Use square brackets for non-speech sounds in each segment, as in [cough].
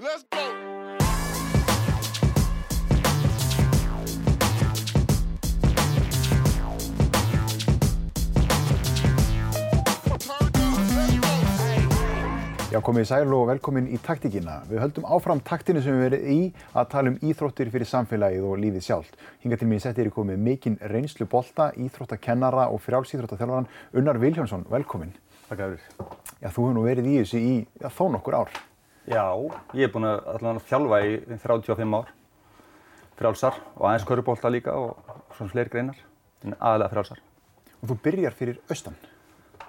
Let's go. Já, komið í sæl og velkomin í taktíkina. Við höldum áfram taktinu sem við verið í að tala um íþróttir fyrir samfélagið og lífið sjálft. Hinga til mér settir ég komið mikinn reynslu bolta, íþróttakennara og frjálsíþróttaþjálfaran Unnar Viljánsson. Velkomin. Takk fyrir. Já, þú hefur nú verið í þessu í já, þó nokkur ár. Já, ég er búinn að allavega þjálfa í 35 ár. Frjálsar og aðeins körubólta líka og svona fleiri greinar. En aðalega frjálsar. Og þú byrjar fyrir austan.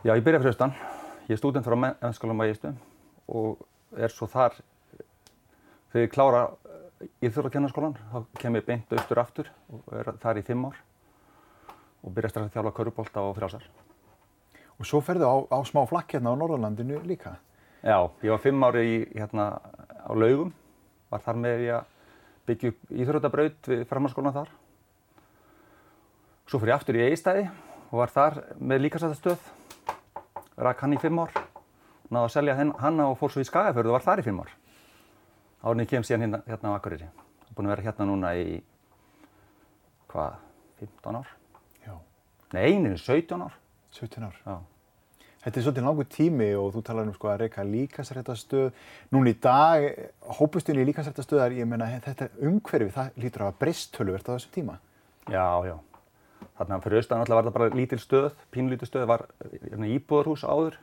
Já, ég byrja fyrir austan. Ég er stúdent frá ennskólanum að Ístu og er svo þar þegar ég klára íþjóðrakennarskólan þá kem ég beint austur aftur og er þar í fimm ár og byrja strax að þjálfa körubólta og frjálsar. Og svo ferðu á, á smá flakk hérna á Norðurlandinu líka. Já, ég var fimm ári í, hérna á laugum, var þar með ég að byggja upp íþróttabraut við framhanskólan þar. Svo fyrir ég aftur í Eistæði og var þar með líkasættastöð, rak hann í fimm ár, náði að selja hanna og fór svo í Skagafjörðu og var þar í fimm ár. Ég kem síðan hérna, hérna á Akureyri. Ég er búinn að vera hérna núna í, hvað, 15 ár? Já. Nei, einu, 17 ár. 17 ár. Já. Þetta er svolítið langur tími og þú talar um sko að reyka líkansrættastöð. Núna í dag, hópustunni í líkansrættastöðar, ég meina þetta umhverfi, það lítur að töluvert á þessum tíma. Já, já. Þarna fyrir austan alltaf var það bara lítil stöð, pínlítil stöð, var hérna, íbúðarhús áður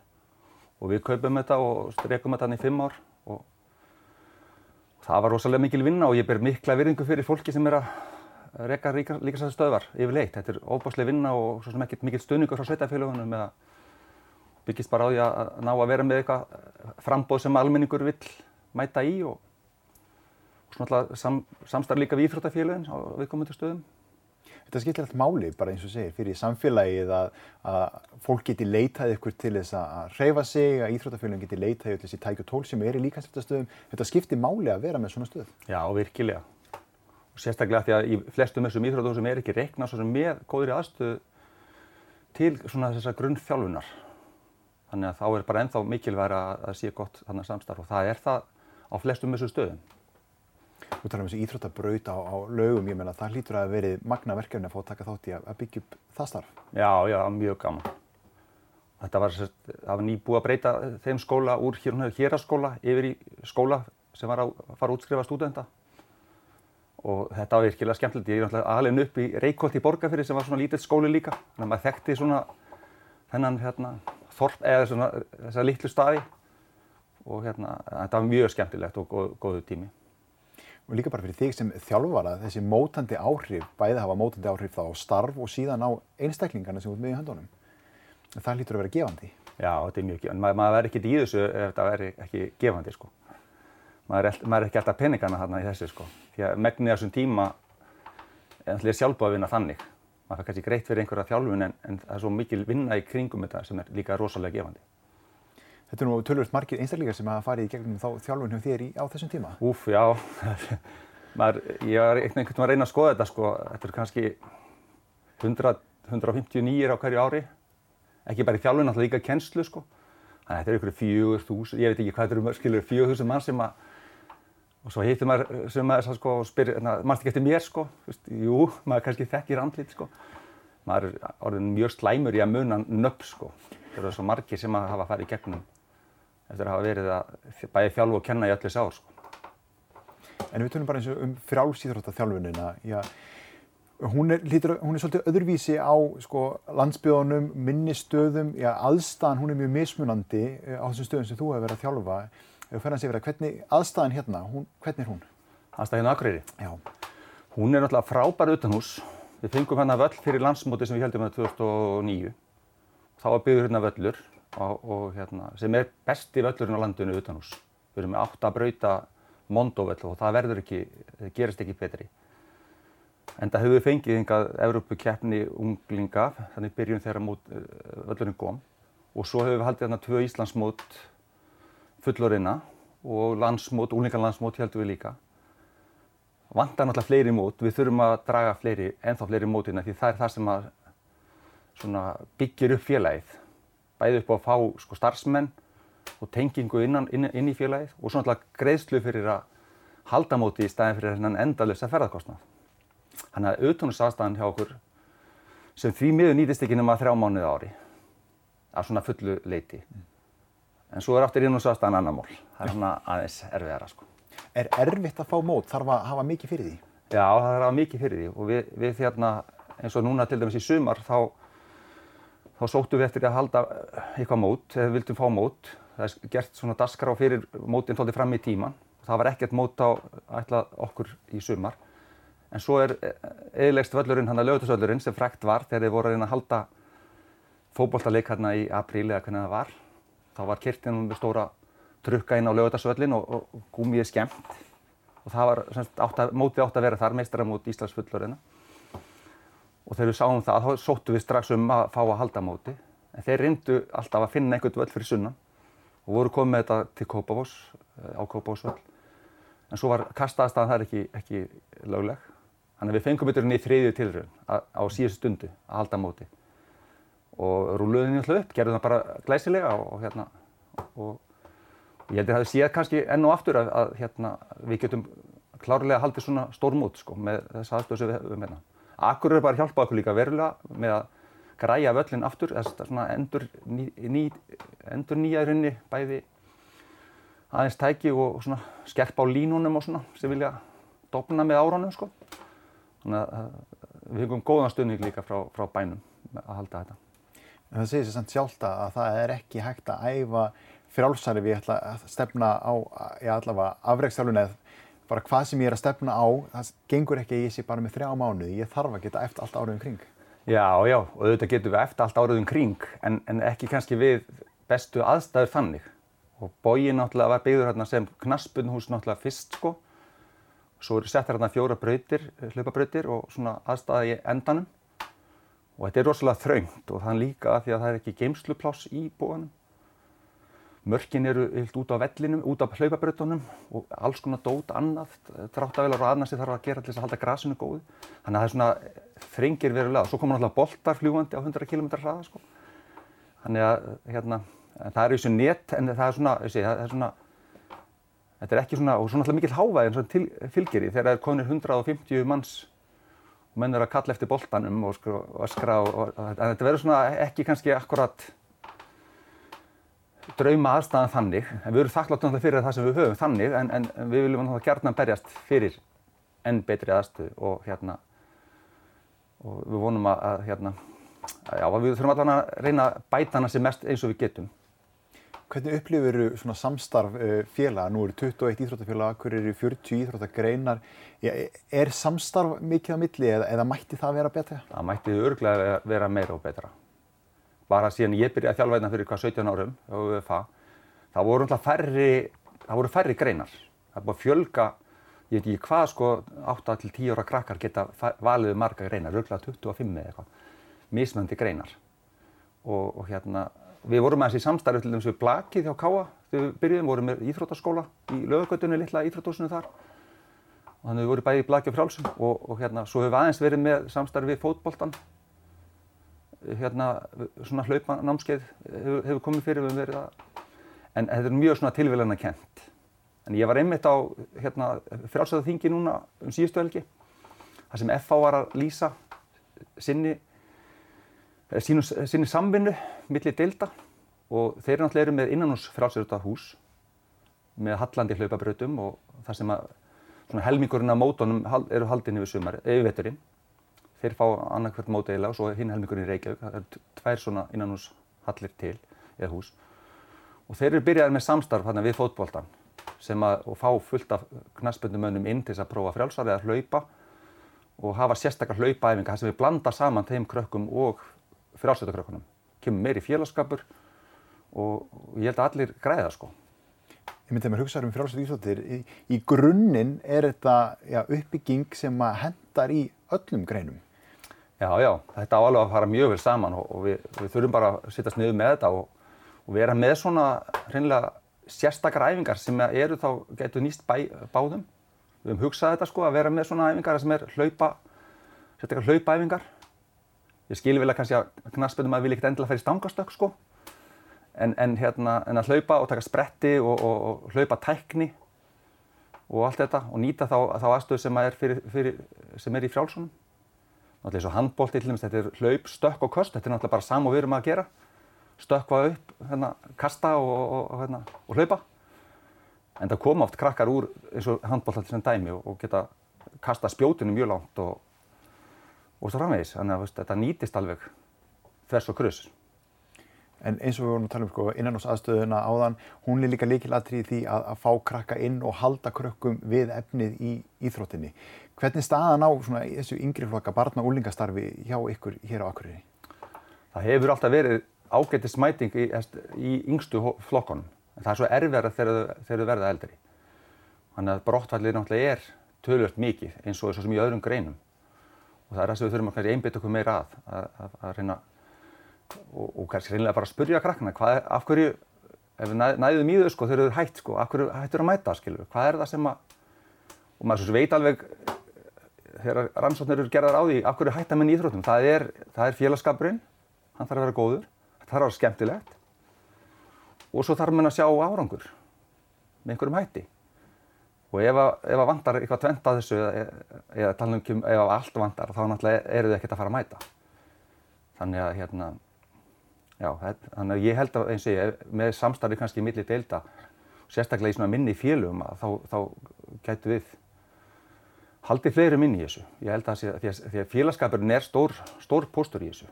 og við kaupum þetta og strekum þetta hann í fimm ár og, það var rosalega mikil vinna og ég ber mikla virðingu fyrir fólki sem er að reyka líka stöðvar yfirleitt. Þetta er óbáslega vinna og svo sem ekkert mikil eða byggist bara á því að ná að vera með eitthvað frambóð sem almenningur vill mæta í og, og svona alltaf sam, samstarf líka við íþróttafélagin á viðkomundu stöðum. Þetta skiptir allt máli, bara eins og segir, fyrir samfélagið að, að fólk geti leitað ykkur til þess að hreyfa sig, að íþróttafélagin geti leitað ykkur til þessi tæk og tól sem er í líkansrættastöðum. Þetta skiptir máli að vera með svona stöð. Já, virkilega. Og sérstaklega því að í flestum þessum íþróttafélagum er ekki reikna svo sem með góðri aðstöð til svona þessar grunnþjálfunar. Þannig að þá er bara ennþá mikilvæg að það sé gott þannig samstarf og það er það á flestum þessum stöðum. Þú talar um þessi íþróttabraut á, á lögum, ég menna það hlýtur að verið magna verkefni að fá að taka þátt í að, að byggja upp það starf. Já, já, mjög gaman. Þetta var, var nýbúið að breyta þeim skóla úr héraskóla yfir í skóla sem var að fara að útskrifa stúdenda. Og þetta var virkilega skemmtilegt. Ég er náttúrulega alveg upp í Reykjótt í Borgarfyrir sem var svona lítill skóli líka. Þannig að maður þekkti svona þennan hérna, þorp eða svona þessar litlu staði. Og hérna, þetta var mjög skemmtilegt og góð, góðu tími og líka bara fyrir þig sem þjálfara þessi mótandi áhrif, bæði hafa mótandi áhrif þá á starf og síðan á einstaklingarna sem út með í höndunum. Það lítur að vera gefandi. Já, þetta er mjög gefandi. Ma maður verður ekkert í þessu ef þetta verður ekki gefandi, sko. Maður er, maður er ekki alltaf peningana þarna í þessu, sko. Því að megnið þessum tíma er sjálfbúið að vinna þannig. Maður fær kannski greitt fyrir einhverja þjálfun en, en það er svo mikil vinna í kringum þetta sem er líka rosalega gefandi. Þetta er nú tölvöld margir einstaklingar sem hafa farið í gegnum þá þjálfun hjá þér í, á þessum tíma. Úf, já. [laughs] Maður, ég var einhvern veginn að reyna að skoða þetta sko. Þetta er kannski 100, 159 á hverju ári. Ekki bara í þjálfun, alltaf líka kennslu sko. Þannig að þetta er ykkur fjögur þúsund, ég veit ekki hvað þetta eru, skilur, fjögur þúsund mann sem að og svo hittir maður sem maður sko og spyr, mannst ekki eftir mér sko, Vist, jú, maður kannski þekkir andlit sko. Maður er orðin mjög slæmur í að muna nöpp sko. Það eru svo margir sem að hafa farið í gegnum eftir að hafa verið að bæði þjálfu og kenna í öllu þessu ár sko. En við tölum bara eins og um frjálsýþróttaþjálfunina. Hún er, lítur, hún er svolítið öðruvísi á sko, landsbyðunum, minnistöðum, já, aðstæðan hún er mjög mismunandi á þessum stöðum sem þú hefur verið að þjálfa. Ef fer hans yfir að hvernig aðstæðan hérna, hún, hvernig er hún? Aðstæðan hérna Akureyri? Já. Hún er náttúrulega frábær utanhús. Við fengum hérna völl fyrir landsmóti sem við heldum hérna 2009. Þá var byggður hérna völlur og, og hérna, sem er besti völlurinn á landinu utanhús. Við erum með 8 brauta mondovöll og það verður ekki, það gerist ekki betri. En það höfum við fengið yngað Evrópukeppni unglinga, þannig byrjun þegar mót, völlurinn kom. Og svo höfum við haldið hérna tvö Íslandsmót fullorina og landsmót, unglingarlandsmót heldum við líka. Vantar náttúrulega fleiri mót, við þurfum að draga fleiri, ennþá fleiri mótina því það er það sem að byggir upp félagið. Bæði upp á að fá sko, starfsmenn og tengingu innan, inn, inn í félagið og svo náttúrulega greiðslu fyrir að halda móti í staðin fyrir hennan endalösa ferðarkostnað. Þannig að auðvitaðnusafstæðan hjá okkur sem því miður nýtist ekki nema þrjá mánuði ári af svona fullu leiti. En svo er aftur innúsafstæðan annar mól. Það er svona aðeins erfiðara sko. Er erfitt að fá mót? Þarf að hafa mikið fyrir því? Já, það er að hafa mikið fyrir því og við, við þérna eins og núna til dæmis í sumar þá, þá sóttum við eftir að halda eitthvað mót, eða vildum fá mót. Það er gert svona dasgrá fyrir mótinn þóttið fram í tíman. Það var ekkert mót á ætlað okkur í sumar. En svo er eðilegst völlurinn, hann að lögutusvöllurinn sem frækt var þegar þið voru að reyna að halda fókbóltaleik hérna í apríli eða hvernig það var. Þá var kirtinn með stóra trukka inn á lögutasvöllin og, og gúmið skemmt. Og það var, semst, átt að, mótið átt að vera þar, meistaramót Íslands fullorina. Og þegar við sáum það, þá sóttu við strax um að fá að halda móti. En þeir reyndu alltaf að finna einhvern völl fyrir sunnan og voru komið þetta til Kópavós, á Kópavósvöll. En svo var kastaðastæðan þar ekki, ekki lögleg. Þannig að við fengum ytturinn í þriðju tilraun á síðustu stundu að halda móti. Og rúluðum við alltaf upp, gerðum það bara glæsilega og, og, hérna, og ég held að það séð kannski enn og aftur að, að hérna, við getum klárlega haldið svona stór mót sko, með þess aðstöðu sem við hefum hérna. Akkur er bara hjálpað okkur líka verulega með að græja völlin aftur, þess að endur, ný, ný, endur nýjaðurinni bæði aðeins tæki og svona skerpa á línunum og svona sem vilja dopna með áronum sko. Þannig að við fengum góðan stöðning líka frá, frá bænum að halda þetta. En það segir sér samt sjálft að það er ekki hægt að æfa frjálsari við ætla að stefna á, já allavega afreiksþjálfun eða bara hvað sem ég er að stefna á, það gengur ekki að ég sé bara með þrjá mánuði, ég þarf að geta eftir allt áriðum kring. Já, já, og auðvitað getum við eftir allt áriðum kring en, en ekki kannski við bestu aðstæður þannig. Og bógin náttúrulega var byggður hérna sem knaspunhús náttúrulega fyrst sko. Svo eru settar hérna fjóra brautir, hlaupabrautir og svona aðstæða í endanum. Og þetta er rosalega þraungt og þann líka því að það er ekki geimslupláss í bóganum. Mörkin eru heilt út á vellinum, út á hlaupabrautunum og alls konar dót annað, dráttavelar og annað sem þarf að gera til þess að halda grasinu góðu. Þannig að það er svona þrengir verulega. Svo koma náttúrulega boltar fljúandi á 100 km hraða sko. Þannig að hérna, það er í þessu net en það er svona, sé, það er svona, þetta er ekki svona, og svona alltaf mikil hávæði en svona til, fylgir í þegar það er konir 150 manns og menn er að kalla eftir boltanum og og, og þetta verður svona ekki kannski akkurat drauma aðstæðan þannig, en við erum þakklátt fyrir það sem við höfum þannig, en, en við viljum að berjast fyrir enn betri aðstöðu og hérna, og við vonum að, að hérna, að já, við þurfum allavega að reyna að bæta hana sem mest eins og við getum. Hvernig upplifir þú samstarf uh, félaga? Nú eru 21 íþróttafélaga, hver eru 40 íþróttagreinar. Er samstarf mikið á milli eða, eða mætti það vera betra? Það mætti örglega vera meira og betra bara síðan ég byrjaði að þjálfa hérna fyrir hvað 17 árum á UFA, það voru alltaf færri, það voru færri greinar. Það er búin að fjölga, ég veit ekki hvað sko, 8 til 10 ára krakkar geta valið marga greinar, röglega 25 eða eitthvað, mismöndi greinar. Og, og hérna, við vorum aðeins í samstarfi til að við blakið hjá Káa þegar við byrjuðum, vorum með íþróttaskóla í lögagötunni, litla íþróttúsinu þar. Og þannig við vorum bæði í blakið og frálsum og, og hérna, svo hefur við aðeins verið með samstarfi við fótboltan hérna svona hlaupanámskeið hefur, hefur komið fyrir við verið að en þetta er mjög svona tilvæglega kent en ég var einmitt á hérna frálsöðu þingi núna um síðustu helgi þar sem FH var að lýsa sinni sínu, sinni samvinnu millir deilda og þeir náttúrulega eru með innanús frálsöðu hús með hallandi hlaupabrautum og þar sem að helmingurinn af mótonum eru haldin yfir sumar, yfir veturinn þeir fá annarkvært mót eiginlega og svo hinn helmingurinn í Reykjavík. Það er tvær svona innanhús hallir til, eða hús. Og þeir eru byrjaðið með samstarf hérna við fótboltan sem að fá fullt af knaspundumönnum inn til þess að prófa frjálsari að hlaupa og hafa sérstakar hlaupaæfinga þar sem við blanda saman þeim krökkum og frjálsættakrökkunum. Kemur meiri félagskapur og ég held að allir græða sko. Ég myndi að mér hugsa um frjálsætt íþróttir. Í, í grunninn er þetta já, uppbygging sem að hendar í öllum greinum. Já, já, þetta áalveg að fara mjög vel saman og, og við, við þurfum bara að sittast niður með þetta og, og vera með svona hreinlega sérstakar æfingar sem eru þá, getur nýst bæ, báðum. Við höfum hugsað þetta sko að vera með svona æfingar sem er hlaupa, sérstakar hlaupaæfingar. Ég skilur vel að kannski að knaspöndum að vilja ekkert endilega færi stangastökk sko. en, en, hérna, en að hlaupa og taka spretti og, og, og hlaupa tækni og allt þetta og nýta þá, þá aðstöðu sem er, fyrir, fyrir, sem er í frjálsunum. Náttúrulega eins og handból til dæmis, þetta er hlaup, stökk og köst, þetta er náttúrulega bara sam og við erum að gera. Stökkva upp, hérna, kasta og, hérna, og hlaupa. En það koma oft krakkar úr eins og handból alltaf sem dæmi og geta kasta spjótunum mjög langt og svo framvegis. Þannig að þetta nýtist alveg þess og krus. En eins og við vorum að tala um sko, innan ás aðstöðuna áðan, hún er líka líkilatri í því að, að fá krakka inn og halda krökkum við efnið í íþróttinni. Hvernig staðan á svona, þessu yngri flokka barna og úlingastarfi hjá ykkur hér á Akureyri? Það hefur alltaf verið ágætti smæting í, í yngstu flokkonum. En það er svo erfiðara þegar þau verða eldri. Þannig að brottfallið náttúrulega er tölvöld mikið eins og þessum í öðrum greinum. Og það er það sem við þurfum að einbita okkur meira að, að, að, reyna og, og kannski reynilega bara að spurja krakkana hvað er, af hverju, ef við næðum í þau sko þau eru hætt sko, af hverju hættur að mæta skilur, hvað er það sem að, og maður svo veit alveg þegar rannsóknir eru gerðar á því af hverju hætta menn í íþróttum, það er, er félagskapurinn, hann þarf að vera góður, það þarf að vera skemmtilegt og svo þarf mann að sjá árangur með einhverjum hætti og ef að, ef að vantar eitthvað tvent að þessu eða, tala um ef að allt vantar þá náttúrulega eru þau ekkert að fara að mæta þannig að hérna Já, þannig að ég held að eins og ég, með samstarfi kannski millir deilda, sérstaklega í svona minni félögum, þá, þá gætu við haldið fleiri minni í þessu. Ég held að því að, að félagskapurinn er stór, stór póstur í þessu.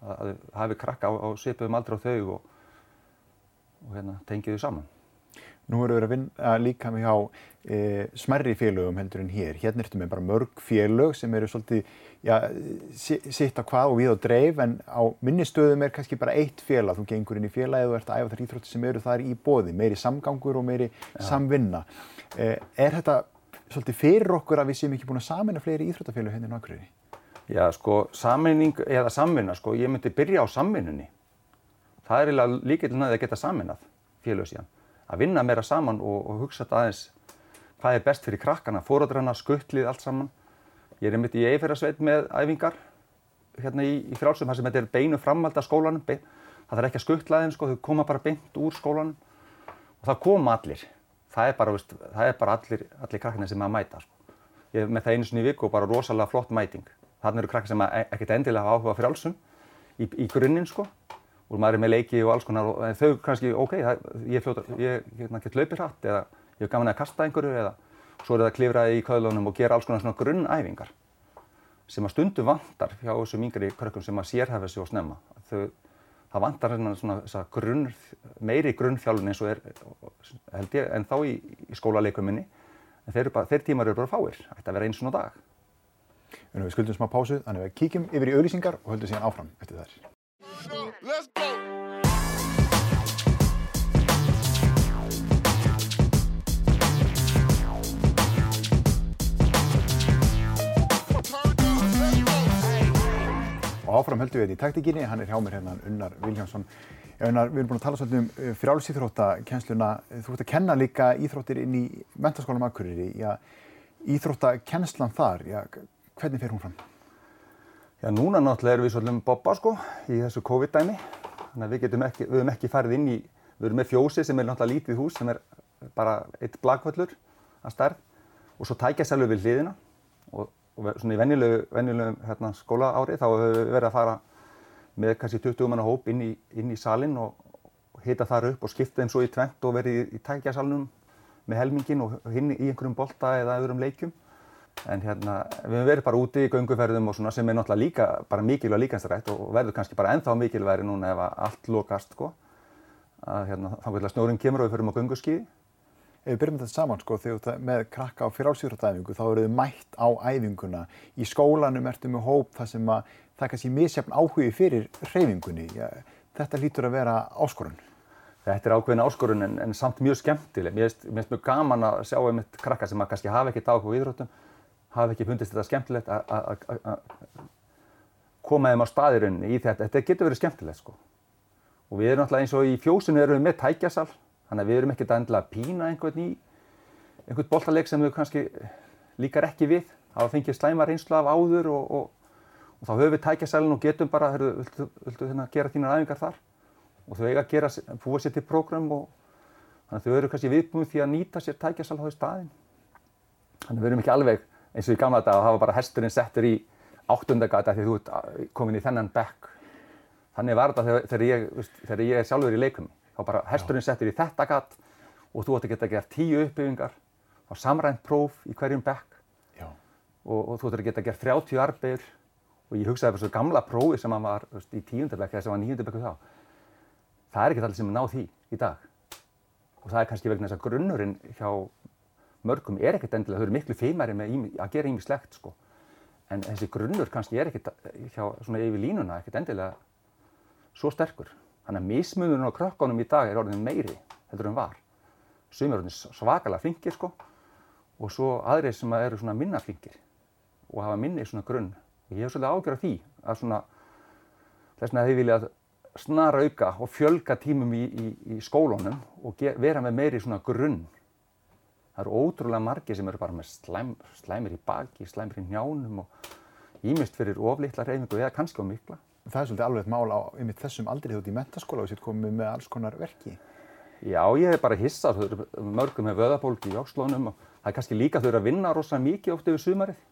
Að, að hafi krakka á, á svipuðum aldrei á þau og, og hérna, tengið þau saman. Nú erum við að vinna líka með hjá e, smerri félögum heldur en hér. Hérna ertum við bara mörg félög sem eru svolítið já, sitt á hvað og við á dreif en á minnistöðum er kannski bara eitt félag. Þú gengur inn í félagið og ert að æfa þar íþrótti sem eru þar í bóði. Meiri samgangur og meiri já. samvinna. E, er þetta svolítið fyrir okkur að við séum ekki búin að samina fleiri íþróttafélög henni hérna nákvæmlega? Já, sko, saminning eða samvinna, sko, ég myndi byrja á samvinnunni. Það er líka líka að geta saminað félög síðan að vinna meira saman og, og hugsa þetta aðeins hvað er best fyrir krakkana, fóradrarna, skuttlið, allt saman. Ég er einmitt í eifirasveit með æfingar hérna í, í frálsum þar sem þetta er beinu framhald af skólanum. Það þarf ekki að skuttla þeim, sko, þau koma bara beint úr skólanum og það koma allir. Það er bara, veist, það er bara allir, allir krakkina sem að mæta. Sko. Ég er með það einu sinni í viku og bara rosalega flott mæting. Þannig eru krakkina sem e, ekkert endilega hafa áhuga frálsum í, í grunninn sko og maður er með leiki og alls konar og þau kannski, ok, það, ég, fljóta, ég, ég get hlaupið hratt eða ég hef gaman að kasta einhverju eða svo er það að klifra í köðlunum og gera alls konar svona grunnæfingar sem að stundu vantar hjá þessum yngri krökkum sem að sérhæfa sig og snemma. Þau, það vantar svona grunn, meiri grunnþjálfun eins og er, held ég, en þá í, í skólaleikum minni. En þeir, bara, þeir tímar eru bara fáir, ætti að vera eins og dag. Við skuldum smá pásu, þannig að við kíkjum yfir í auðlýsingar og höldum síðan áfram eftir þær. Og áfram höldum við þetta í taktíkinni, hann er hjá mér hérna Unnar Viljánsson. Unnar, við erum búin að tala svolítið um uh, frjálsýþróttakennsluna. Þú ert að kenna líka íþróttir inn í mentaskólam Akureyri. Íþróttakennslan þar, já, hvernig fer hún fram? Já, núna náttúrulega erum við svolítið um bobba sko í þessu COVID-dæmi. Þannig að við getum ekki, við höfum ekki farið inn í, við erum með fjósi sem er náttúrulega lítið hús sem er bara eitt blagvöllur að stærð og svo tækja selve við hliðina og, svona í venjulegu, venjulegu hérna, skóla ári þá höfum við verið að fara með kannski 20 manna hóp inn í, inn í salin og, hita þar upp og skipta þeim svo í tvent og verið í, í tækjasalunum með helmingin og hinn í einhverjum bolta eða öðrum leikjum En hérna, við hefum verið bara úti í gönguferðum og svona sem er náttúrulega líka bara mikilvæg líkansrætt og verður kannski bara ennþá mikilvægri núna ef allt lokast sko. Að hérna, þá að snjóring kemur og við förum á gönguskíði. Ef við byrjum þetta saman sko, þegar með krakka á frálsýrðæfingu þá eru þið mætt á æfinguna. Í skólanum ertu með hóp þar sem að það er kannski misjafn áhugi fyrir hreyfingunni. Ja, þetta lítur að vera áskorun. Þetta er ákveðin áskorun en, en samt mjög skemmtileg. Mér finnst mjög gaman að sjá einmitt krakka sem að kannski hafa ekkert áhuga í íðróttum hafi ekki fundist þetta skemmtilegt að koma þeim á staðirunni í þetta. Þetta getur verið skemmtilegt sko. Og við erum alltaf eins og í fjósinu erum við með tækjasal, þannig að við erum ekkert að endla að pína einhvern í einhvern boltaleik sem við kannski líkar ekki við. Það var fengið slæma reynslu af áður og, og, og þá höfum við tækjasalinn og getum bara, viltu, viltu hérna, gera þínar æfingar þar? og þau eiga að gera, búa sér til prógram og þannig að þau eru kannski viðbúið því að nýta sér tækjasal á því staðin. Þannig að við erum ekki alveg eins og í gamla dag að hafa bara hesturinn settur í áttundagata því þú ert komin í þennan bekk. Þannig var þetta þegar, þegar, ég, þegar ég sjálfur í leikum. Þá bara hesturinn settur í þetta gatt og þú ætti að geta gert tíu uppbyggingar, þá samrænt próf í hverjum bekk og, og þú ætti að geta gert 30 arbeir og ég hugsaði þessu gamla prófi sem var veist, í tíundabekk eða sem var níundabekku þá. Það er ekki allir sem er náð því í dag og það er kannski vegna þess að grunnurinn hjá mörgum er ekkert endilega, þau eru miklu feimæri með að gera ýmislegt sko. En þessi grunnur kannski er ekkert hjá svona yfir línuna ekkert endilega svo sterkur. Þannig að mismunurinn á krökkunum í dag er orðin meiri heldur en var. Sumir orðin svakalega flinkir sko og svo aðrið sem eru svona minna flinkir og hafa minni svona grunn. Ég hef svolítið ágjörð því að svona þess vegna þið viljað snara auka og fjölga tímum í, í, í skólunum og vera með meiri svona grunn það eru ótrúlega margi sem eru bara með slæm, slæmir í baki, slæmir í njánum og ímyndst fyrir oflittla reyningu eða kannski á mikla. Það er svolítið alveg mál á yfir þessum aldrei ert í mentaskóla og sér komið með alls konar verki. Já, ég hef bara hissað, mörgum með vöðabólki í ákslónum og það er kannski líka þau eru að vinna rosalega mikið oft yfir sumarið.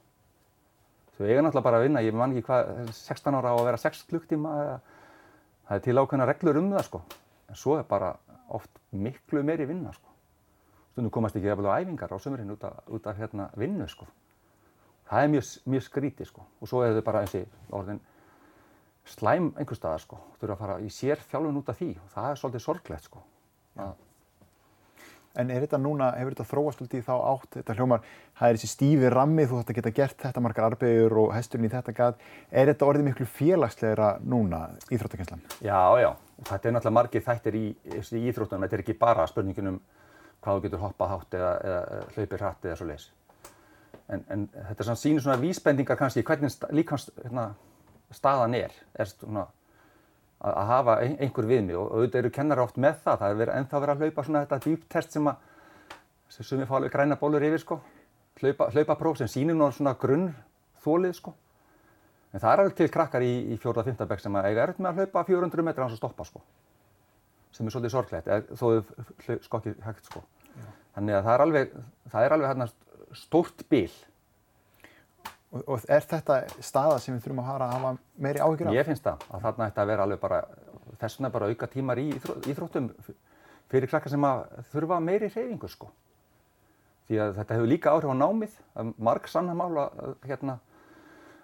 Þau eiga náttúrulega bara að vinna, ég man ekki hvað, 16 ára á að vera 6 klukktíma eða það er til ákveðna reglur um það sko. En svo er bara oft miklu meiri vinna sko stundum komast ekki jafnvel á æfingar á sömurinn út af, út af hérna, vinnu sko. Það er mjög, mjög skrítið sko og svo er þau bara eins og orðin slæm einhver staðar sko. Þú þurfa að fara í sér fjálfun út af því og það er svolítið sorglegt sko. Ja. En er þetta núna, hefur þetta þróast í þá átt, þetta hljómar, það er þessi stífi rammi, þú ætti að geta gert þetta margar arbegur og hesturinn í þetta gað, er þetta orðið miklu félagslegra núna, íþróttakenslan? Já, já, þetta er náttúrulega margir þættir í, í íþróttunum, þetta er ekki bara spurningunum hvað þú getur hoppað hátt eða, eða hlaupið hratt eða svo leiðis. En, en þetta er svona vísbendingar kannski hvernig líkans hérna, staðan er, er svona, að, að hafa ein, einhver viðmið og auðvitað eru kennar átt með það, það er verið, ennþá verið að hlaupa svona þetta dýptest sem að, sem við fá alveg græna bólur yfir sko, hlaupa, hlaupapróf sem sínir náttúrulega svona grunn þólið sko. En það er alveg til krakkar í, í 4.5. bekk sem að eiga erfitt með að hlaupa 400 metra hans að stoppa sko sem er svolítið sorglegt, þó skokkið hægt sko. Já. Þannig að það er alveg, það er alveg hérna stórt bíl. Og, og er þetta staða sem við þurfum að hafa, hafa meiri áhyggjur af? Ég finnst það, að þarna ætti að vera alveg bara, þess vegna bara auka tímar í íþróttum fyrir krakkar sem að þurfa meiri hreyfingu sko. Því að þetta hefur líka áhrif á námið, marg sannamál að hérna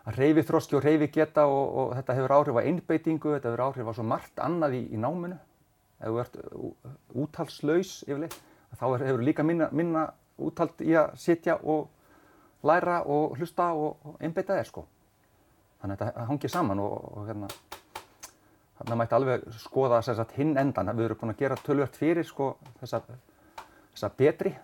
að reyfi þroski og reyfi geta og, og þetta hefur áhrif á einbeitingu, þetta hefur áhrif á svo margt annað í, í náminu ef þú ert úttalslaus yfirleitt, þá hefur líka minna, minna úttalt í að sitja og læra og hlusta og, einbeita þér sko. Þannig að þetta hangir saman og, og hérna, þannig að mætti alveg skoða sagt, hinn endan. Við erum búin að gera tölvört fyrir sko, þessa, þessa betri.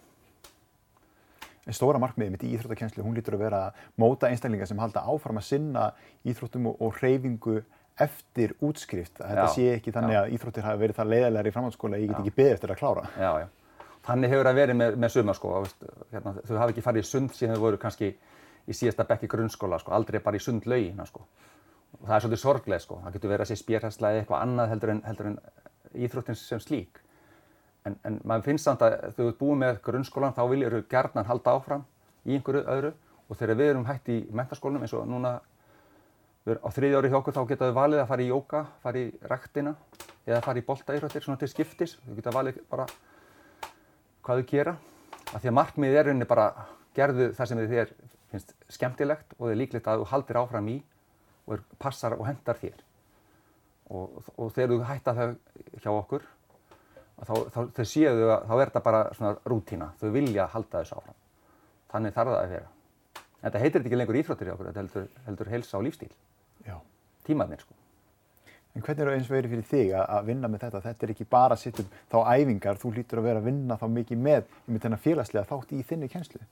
En stóra markmiðið mitt í íþróttakenslu, hún lítur að vera að móta einstaklingar sem halda áfram að sinna íþróttum og, og hreyfingu eftir útskrift að þetta sé ekki þannig já. að íþróttir hafi verið það leiðilegar í framhaldsskóla að ég get ekki beðið eftir að klára. Þannig hefur það verið með, með suma sko. Hérna, þau hafi ekki farið í sund síðan þau voru kannski í síðasta bekki grunnskóla sko. Aldrei bara í sundlaugina sko. Og það er svolítið sorglega sko. Það getur verið að sé spjérhærsla eða eitthvað annað heldur en, heldur en íþróttins sem slík. En, en maður finnst samt að þau eru búið með grunnskólan þá viljur þau gerðnan halda áfram í einhverju öðru og þegar við erum hægt í mentaskólanum eins og núna á þriðja ári hjá okkur þá geta þau valið að fara í jóka, fara í ræktina eða fara í boltaýröttir svona til skiptis. Þau geta valið bara hvað þau gera. Af því að markmiðið er rauninni bara gerðu það sem þið finnst skemmtilegt og þið er líklegt að þú haldir áfram í og er, passar og hendar þér. Og, og þegar þú hætta þau hjá okkur, þá, þá, þá séu þau að þá er þetta bara svona rútína. Þau vilja halda þessu áfram. Þannig þarf það að vera. En þetta heitir ekki lengur íþróttir hjá okkur, þetta heldur, heldur helsa og lífstíl tímaðnir sko. En hvernig er það eins og verið fyrir þig að vinna með þetta? Þetta er ekki bara að setja um þá æfingar, þú lítur að vera að vinna þá mikið með um þetta félagslega þátt í þinni kjenslu.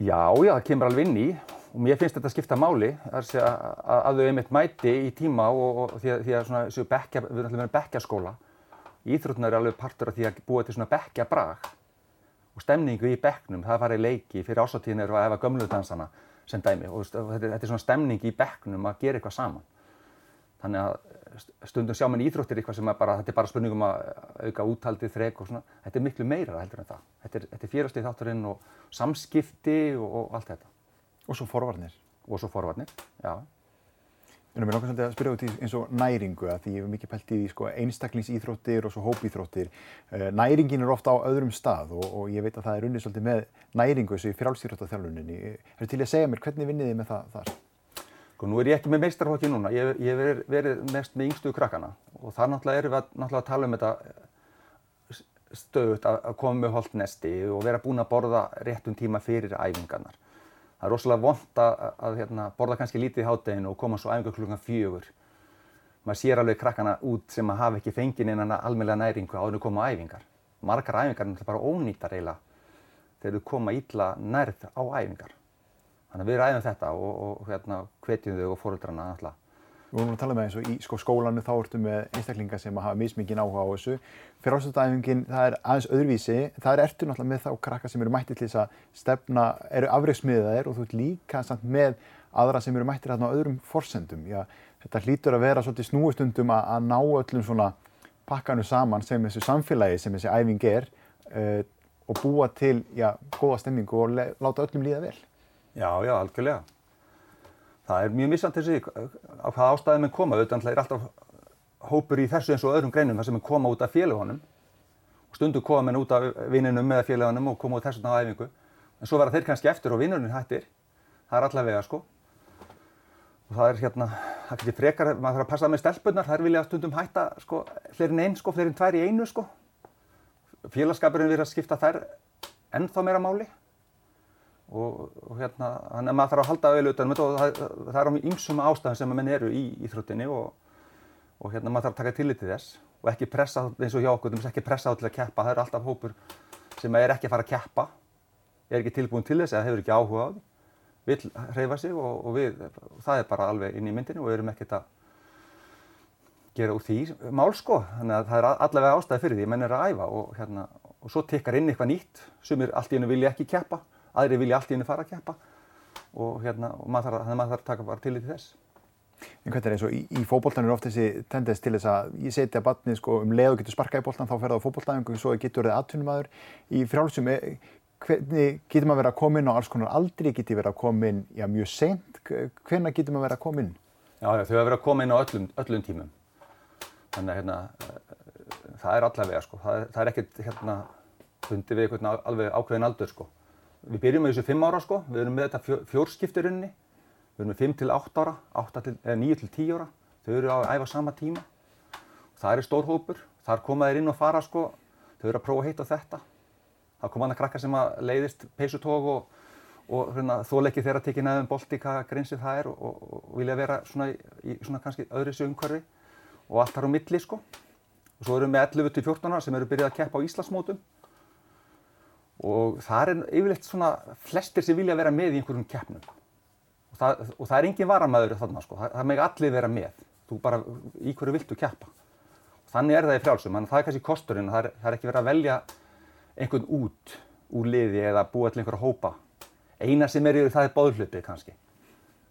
Já, já, það kemur alveg inn í og mér finnst þetta að skipta máli að, að, að þau einmitt mæti í tíma og, og því að, því að svona, bekkja, við erum alltaf verið bekkjaskóla. Íþróttunar er alveg partur af því að búa til svona bekkjabrag og stemningu í bekknum, það farið leiki fyrir ásatíðinir og efa gömludansana sem dæmi og þetta er svona stemning í bekknum að gera eitthvað saman Þannig að stundum sjá mann íþróttir eitthvað sem er bara, þetta er bara spurningum að auka úthaldið, þrek og svona. Þetta er miklu meira heldur en það. Þetta er, þetta er félagslið þátturinn og samskipti og, og allt þetta. Og svo forvarnir. Og svo forvarnir, já. En mér langar svolítið að spyrja út í eins og næringu að því ég hef mikið pælt í sko, einstaklingsýþróttir og svo hópýþróttir. Uh, næringin er ofta á öðrum stað og, og ég veit að það er unnið svolítið með næringu þessu í frálsýþróttaþjálfuninni. Er þið til að segja mér hvernig vinnið þið með það þar? Sko nú er ég ekki með meistarhóki núna, ég hef verið, verið mest með yngstu krakkana og þar náttúrulega erum við að, náttúrulega að tala um þetta stöðut að, að koma með holdt nesti og vera búin að borða réttum tíma fyrir æfingarnar. Það er rosalega vond að, að hérna, borða kannski lítið í hátteginu og koma svo æfingar klukkan fjögur. Maður sér alveg krakkana út sem að hafa ekki fengið innan almeinlega næringu áður en koma á æfingar. Margar æfingar er bara ónýttar eiginlega þegar þú koma ítla nærð á æfingar. Þannig að við ræðum þetta og, og hérna hvetjum þau og fóröldrarna náttúrulega. Við vorum að tala með eins og í sko, skólanu þá ertu með einstaklingar sem hafa mismikið áhuga á þessu. Fyrir ástöðdæfingin það er aðeins öðruvísi. Það er ertu náttúrulega með þá krakka sem eru mættið til þess að stefna, eru afreiksmiðaðir og þú ert líka samt með aðra sem eru mættið hérna á öðrum forsendum. Já, þetta hlýtur að vera svolítið snúistundum að, að ná öllum svona pakkanu saman sem þessu samfélagi sem þessi æfing er uh, og búa til já, góða stemmingu og láta öllum líða vel. Já, já, algjörlega. Það er mjög missant þessi á hvaða ástæði menn koma. Auðvitað er alltaf hópur í þessu eins og öðrum greinum þar sem menn koma út af félagunum. Stundu koma menn út af vinninum með félagunum og koma út þess vegna á æfingu. En svo verða þeir kannski eftir og vinnurinn hættir. Það er allavega sko. Og það er hérna, það getur frekar, maður þarf að passa með stelpunar. Það er viljað stundum hætta sko, fleirin einn sko, fleirin tvær í einu sko. Félagskapurinn verður að skipta þær ennþá meira máli og, og hérna, þannig að maður þarf að halda auðvitað um þetta og það, það er á ýmsum ástæðum sem menn eru í íþróttinni og, og hérna maður þarf að taka tillit til þess og ekki pressa eins og hjá okkur, þú veist ekki pressa á til að keppa, það eru alltaf hópur sem er ekki að fara að keppa, er ekki tilbúin til þess eða hefur ekki áhuga á því, vil hreyfa sig og, og við, það er bara alveg inn í myndinu og við erum ekkert að gera úr því mál sko, þannig að það er allavega ástæði fyrir því, menn er að æfa og hérna, og svo tekkar inn eitthvað nýtt, sumir allt í hennu vilja ekki keppa aðri vilja allt í henni fara að keppa og, hérna, og maður þarf, maður þarf að taka bara til í þess. En hvernig er eins og í, í fókbóltan eru oft þessi tendens til þess að ég setja batnið sko um leið og getur sparkað í bóltan þá fer það á fókbóltæfingu og svo getur það aðtunumæður í frálsum. Hvernig getur maður verið að koma inn á alls konar aldri, getur verið að koma inn já, mjög seint? Hvernig getur maður verið að koma inn? Já, já þau hafa verið að koma inn á öllum, öllum tímum. Þannig að hérna, það er allavega sko, það er, það er ekkert hérna fundið við eitthvað alveg ákveðin aldur sko. Við byrjum með þessu 5 ára sko, við erum með þetta fjórskiptirunni, við erum með 5 til 8 ára, 8 til, eða 9 til 10 ára, þau eru að æfa sama tíma. Það er stór hópur, þar koma þeir inn og fara sko, þau eru að prófa heitt á þetta. Það kom annað krakkar sem að leiðist peysutók og, og hérna, þóleiki þeirra tekið neðum bolti hvað grinsið það er og, og, og vilja vera svona í svona kannski öðru þessu umhverfi og allt þar á milli sko. Og svo erum við með 11 til 14 ára sem eru byrjað að keppa á Íslandsmótum og það er yfirleitt svona flestir sem vilja vera með í einhverjum keppnum. Og það, og það er engin varamæður þarna sko, það, það meg allir vera með. Þú bara, í hverju viltu keppa? Og þannig er það í frjálsum, að það er kannski kosturinn. Það er, það er ekki verið að velja einhvern út úr liði eða búa til einhverja hópa. Eina sem er í það er bóðhlutið kannski.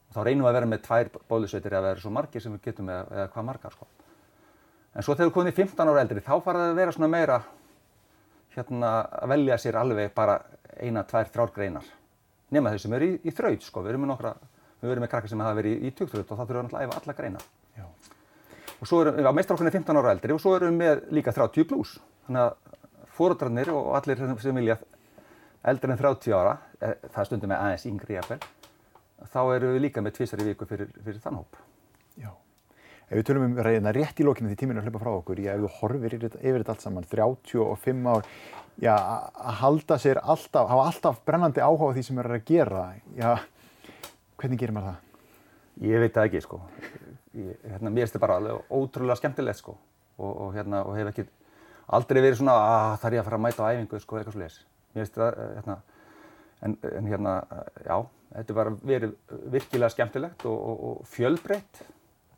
Og þá reynum við að vera með tvær bóðlusveitir eða vera svo margir sem við getum eða, eða hvað margar sko. En svo þegar við komum í 15 ára eldri þá fara það að vera svona meira hérna að velja sér alveg bara eina, tvær, þrjár greinar. Nema þau sem eru í, í þraut sko, við erum með nokkra, við erum með krakkar sem hafa verið í, í tugþraut og það þurfum við að æfa alla greinar Já. og svo erum við á meistarokkunni 15 ára eldri og svo erum við með líka 30 pluss þannig að fóröldrarnir og allir sem vilja eldri en 30 ára, e, það stundum með aðeins yngri jafnvel, þá erum við líka með tvísar í viku fyrir, fyrir þann hóp. Já Ef við tölum um reyðina rétt í lókinu því tíminu að hlaupa frá okkur, ef þú horfir yfir, þetta allt saman, 35 ár, já, að halda sér alltaf, hafa alltaf brennandi áhuga á því sem er að gera, já, hvernig gerir maður það? Ég veit það ekki, sko. Ég, hérna, mér finnst þetta bara alveg ótrúlega skemmtilegt, sko, og, og hérna, og hef ekki aldrei verið svona, að það er ég að fara að mæta á æfingu, sko, eitthvað slúðis. Mér finnst þetta, hérna, en, en hérna, já, þetta bara verið virkilega skemmtilegt og, og, og fjölbreytt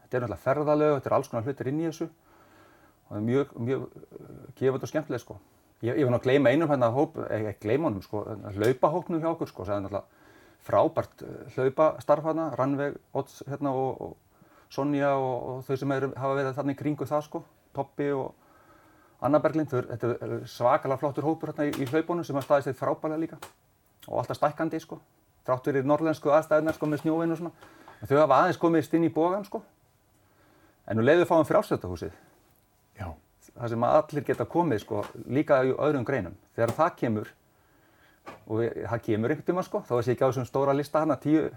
Þetta er náttúrulega ferðalög, þetta er alls konar hlutir inn í þessu og það er mjög, mjög uh, gefand og skemmtileg sko. Ég, ég var náttúrulega að gleyma einum hérna hóp, ekki eh, gleyma honum sko, hlaupahóknum hjá okkur sko, það er náttúrulega frábært uh, hlaupastarf hérna, Rannveg, Odds hérna og, og Sonja og, og þau sem eru, hafa verið þarna í kringu það sko, Toppi og Anna Berglind, þau, þetta er svakalega flottur hópur hérna í, í hlaupunum sem hafa staðist þeir frábælega líka og alltaf stækkandi sko, þrátt fyrir norrlensku aðstæðunar sko með snjóvinn og svona. En þau hafa aðeins komist inn í bógan sko, en nú leiðu fáum frjálsöldahúsið, Já, það sem allir geta komið sko, líka í öðrum greinum. Þegar það kemur, og ég- það kemur einhvern tíma sko, þá er sér ekki á þessum stóra lista hana, tíu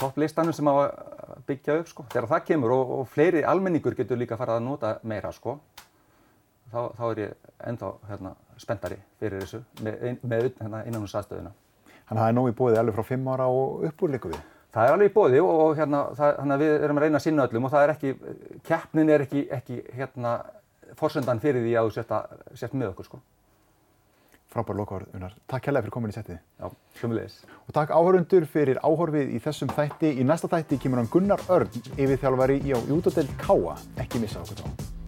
topplistanum sem á að byggja upp sko. Þegar það kemur og, og fleiri almenningur getur líka farið að nota meira sko, þá, þá er ég ennþá hérna, spenntari fyrir þessu með, með hérna, innan hús aðstöðuna. þannig að það er nóg í bóðið alveg frá 5 ára og uppúr líka við. Það er alveg í bóði og, hérna, það, þannig að við erum að reyna að sinna öllum og það er ekki, keppnin er ekki, ekki hérna, forsendan fyrir því að þú að, sért með okkur sko. Frábær lokaður, Unar. Takk hérlega fyrir komin í settið. Já, hljómulegis. Og takk áhörundur fyrir áhorfið í þessum þætti. Í næsta þætti kemur hann Gunnar Örn, yfirþjálfari í á Júdadel Káa. Ekki missa okkur þá.